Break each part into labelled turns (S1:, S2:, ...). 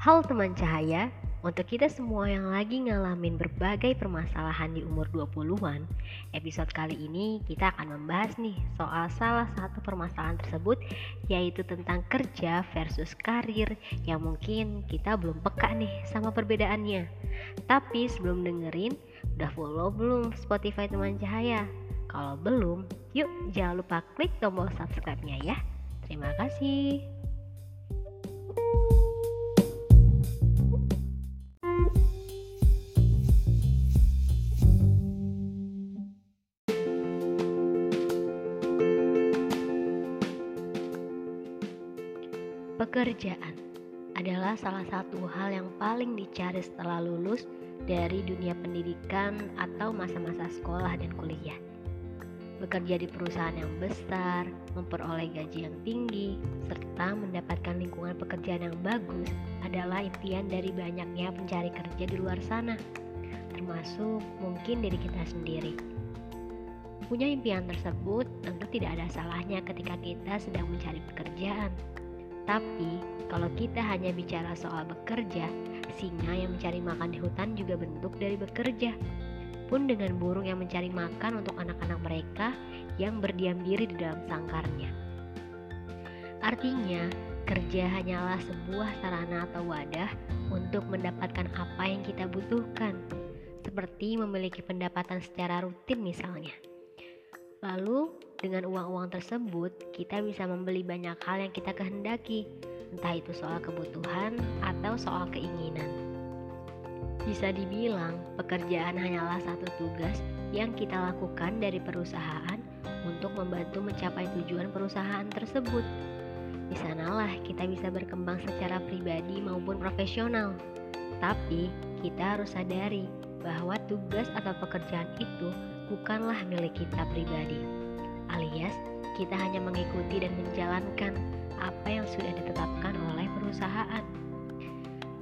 S1: Halo teman cahaya, untuk kita semua yang lagi ngalamin berbagai permasalahan di umur 20-an, episode kali ini kita akan membahas nih soal salah satu permasalahan tersebut yaitu tentang kerja versus karir yang mungkin kita belum peka nih sama perbedaannya. Tapi sebelum dengerin, udah follow belum Spotify teman cahaya? Kalau belum, yuk jangan lupa klik tombol subscribe-nya ya. Terima kasih. Pekerjaan adalah salah satu hal yang paling dicari setelah lulus dari dunia pendidikan atau masa-masa sekolah dan kuliah. Bekerja di perusahaan yang besar, memperoleh gaji yang tinggi, serta mendapatkan lingkungan pekerjaan yang bagus adalah impian dari banyaknya pencari kerja di luar sana, termasuk mungkin diri kita sendiri. Punya impian tersebut tentu tidak ada salahnya ketika kita sedang mencari pekerjaan tapi, kalau kita hanya bicara soal bekerja, singa yang mencari makan di hutan juga bentuk dari bekerja. Pun dengan burung yang mencari makan untuk anak-anak mereka yang berdiam diri di dalam sangkarnya. Artinya, kerja hanyalah sebuah sarana atau wadah untuk mendapatkan apa yang kita butuhkan, seperti memiliki pendapatan secara rutin misalnya. Lalu, dengan uang-uang tersebut, kita bisa membeli banyak hal yang kita kehendaki, entah itu soal kebutuhan atau soal keinginan. Bisa dibilang, pekerjaan hanyalah satu tugas yang kita lakukan dari perusahaan untuk membantu mencapai tujuan perusahaan tersebut. Di sanalah kita bisa berkembang secara pribadi maupun profesional. Tapi, kita harus sadari bahwa tugas atau pekerjaan itu bukanlah milik kita pribadi alias kita hanya mengikuti dan menjalankan apa yang sudah ditetapkan oleh perusahaan.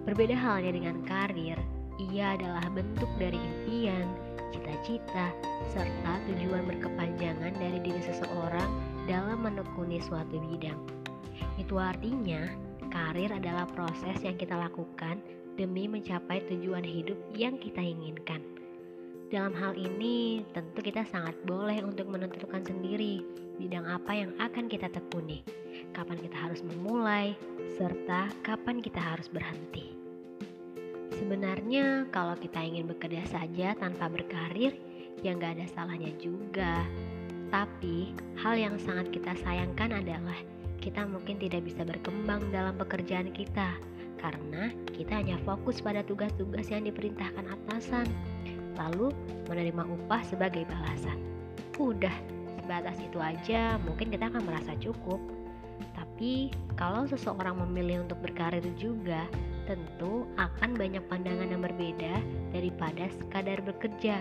S1: Berbeda halnya dengan karir, ia adalah bentuk dari impian, cita-cita, serta tujuan berkepanjangan dari diri seseorang dalam menekuni suatu bidang. Itu artinya, karir adalah proses yang kita lakukan demi mencapai tujuan hidup yang kita inginkan. Dalam hal ini, tentu kita sangat boleh untuk menentukan sendiri bidang apa yang akan kita tekuni, kapan kita harus memulai, serta kapan kita harus berhenti. Sebenarnya, kalau kita ingin bekerja saja tanpa berkarir, ya nggak ada salahnya juga. Tapi, hal yang sangat kita sayangkan adalah kita mungkin tidak bisa berkembang dalam pekerjaan kita karena kita hanya fokus pada tugas-tugas yang diperintahkan atasan lalu menerima upah sebagai balasan. Udah, sebatas itu aja mungkin kita akan merasa cukup. Tapi kalau seseorang memilih untuk berkarir juga, tentu akan banyak pandangan yang berbeda daripada sekadar bekerja.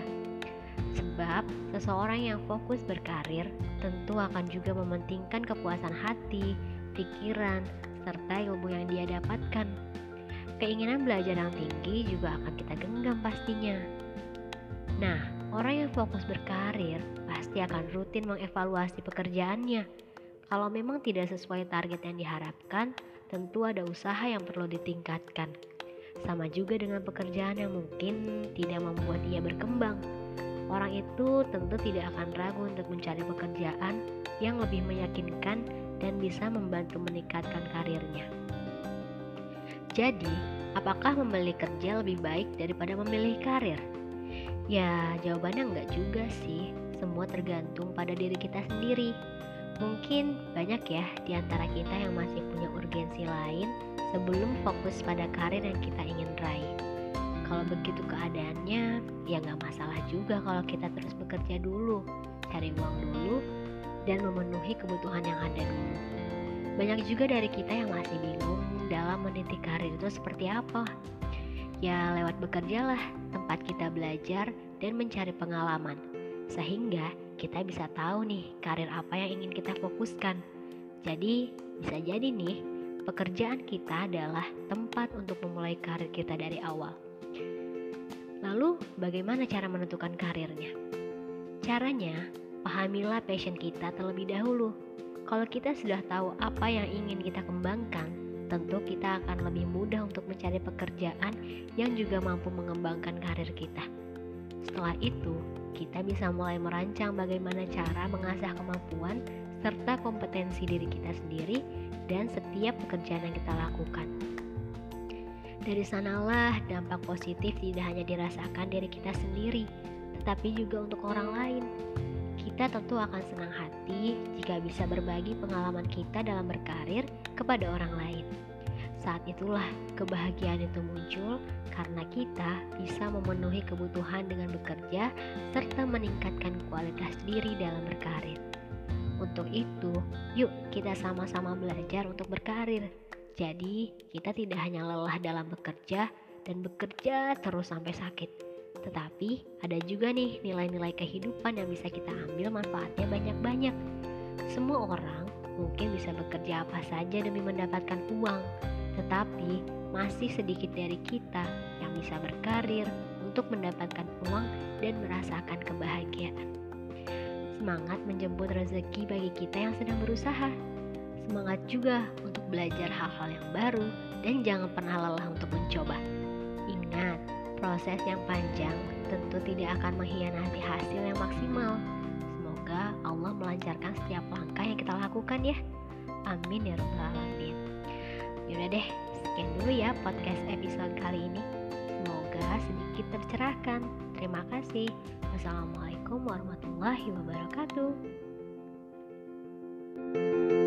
S1: Sebab seseorang yang fokus berkarir tentu akan juga mementingkan kepuasan hati, pikiran, serta ilmu yang dia dapatkan. Keinginan belajar yang tinggi juga akan kita genggam pastinya. Nah, orang yang fokus berkarir pasti akan rutin mengevaluasi pekerjaannya. Kalau memang tidak sesuai target yang diharapkan, tentu ada usaha yang perlu ditingkatkan. Sama juga dengan pekerjaan yang mungkin tidak membuat ia berkembang. Orang itu tentu tidak akan ragu untuk mencari pekerjaan yang lebih meyakinkan dan bisa membantu meningkatkan karirnya. Jadi, apakah memilih kerja lebih baik daripada memilih karir? Ya, jawabannya enggak juga sih. Semua tergantung pada diri kita sendiri. Mungkin banyak ya di antara kita yang masih punya urgensi lain sebelum fokus pada karir yang kita ingin raih. Kalau begitu keadaannya, ya nggak masalah juga kalau kita terus bekerja dulu, cari uang dulu, dan memenuhi kebutuhan yang ada dulu. Banyak juga dari kita yang masih bingung dalam meniti karir itu seperti apa. Ya lewat bekerja lah tempat kita belajar dan mencari pengalaman. Sehingga kita bisa tahu nih karir apa yang ingin kita fokuskan. Jadi bisa jadi nih pekerjaan kita adalah tempat untuk memulai karir kita dari awal. Lalu bagaimana cara menentukan karirnya? Caranya, pahamilah passion kita terlebih dahulu. Kalau kita sudah tahu apa yang ingin kita kembangkan, tentu kita akan lebih mudah untuk mencari pekerjaan yang juga mampu mengembangkan karir kita. Setelah itu, kita bisa mulai merancang bagaimana cara mengasah kemampuan serta kompetensi diri kita sendiri dan setiap pekerjaan yang kita lakukan. Dari sanalah dampak positif tidak hanya dirasakan dari kita sendiri, tetapi juga untuk orang lain. Kita tentu akan senang hati jika bisa berbagi pengalaman kita dalam berkarir kepada orang lain. Saat itulah kebahagiaan itu muncul karena kita bisa memenuhi kebutuhan dengan bekerja serta meningkatkan kualitas diri dalam berkarir. Untuk itu, yuk kita sama-sama belajar untuk berkarir. Jadi, kita tidak hanya lelah dalam bekerja dan bekerja terus sampai sakit. Tetapi, ada juga nih nilai-nilai kehidupan yang bisa kita ambil manfaatnya banyak-banyak. Semua orang mungkin bisa bekerja apa saja demi mendapatkan uang, tetapi masih sedikit dari kita yang bisa berkarir untuk mendapatkan uang dan merasakan kebahagiaan. Semangat menjemput rezeki bagi kita yang sedang berusaha. Semangat juga untuk belajar hal-hal yang baru dan jangan pernah lelah untuk mencoba. Ingat, proses yang panjang tentu tidak akan mengkhianati hasil yang maksimal. Semoga Allah melancarkan setiap langkah yang kita lakukan ya. Amin ya rabbal alamin. Yaudah deh, sekian dulu ya podcast episode kali ini. Semoga sedikit tercerahkan. Terima kasih. Wassalamualaikum warahmatullahi wabarakatuh. thank you